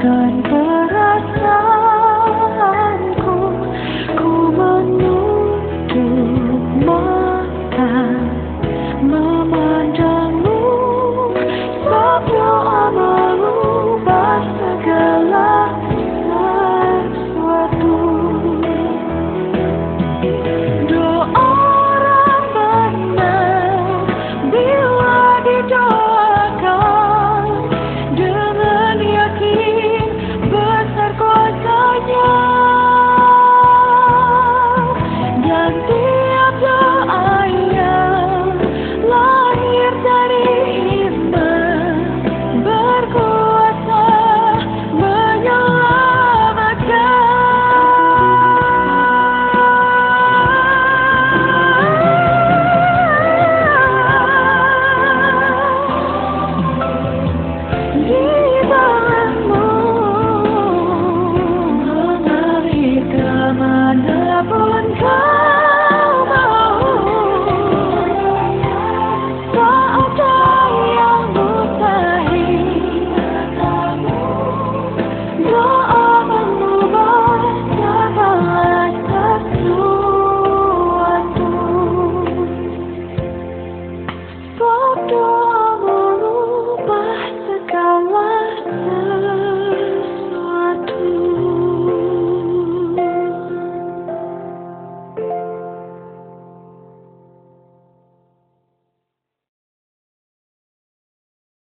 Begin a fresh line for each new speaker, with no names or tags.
good. time.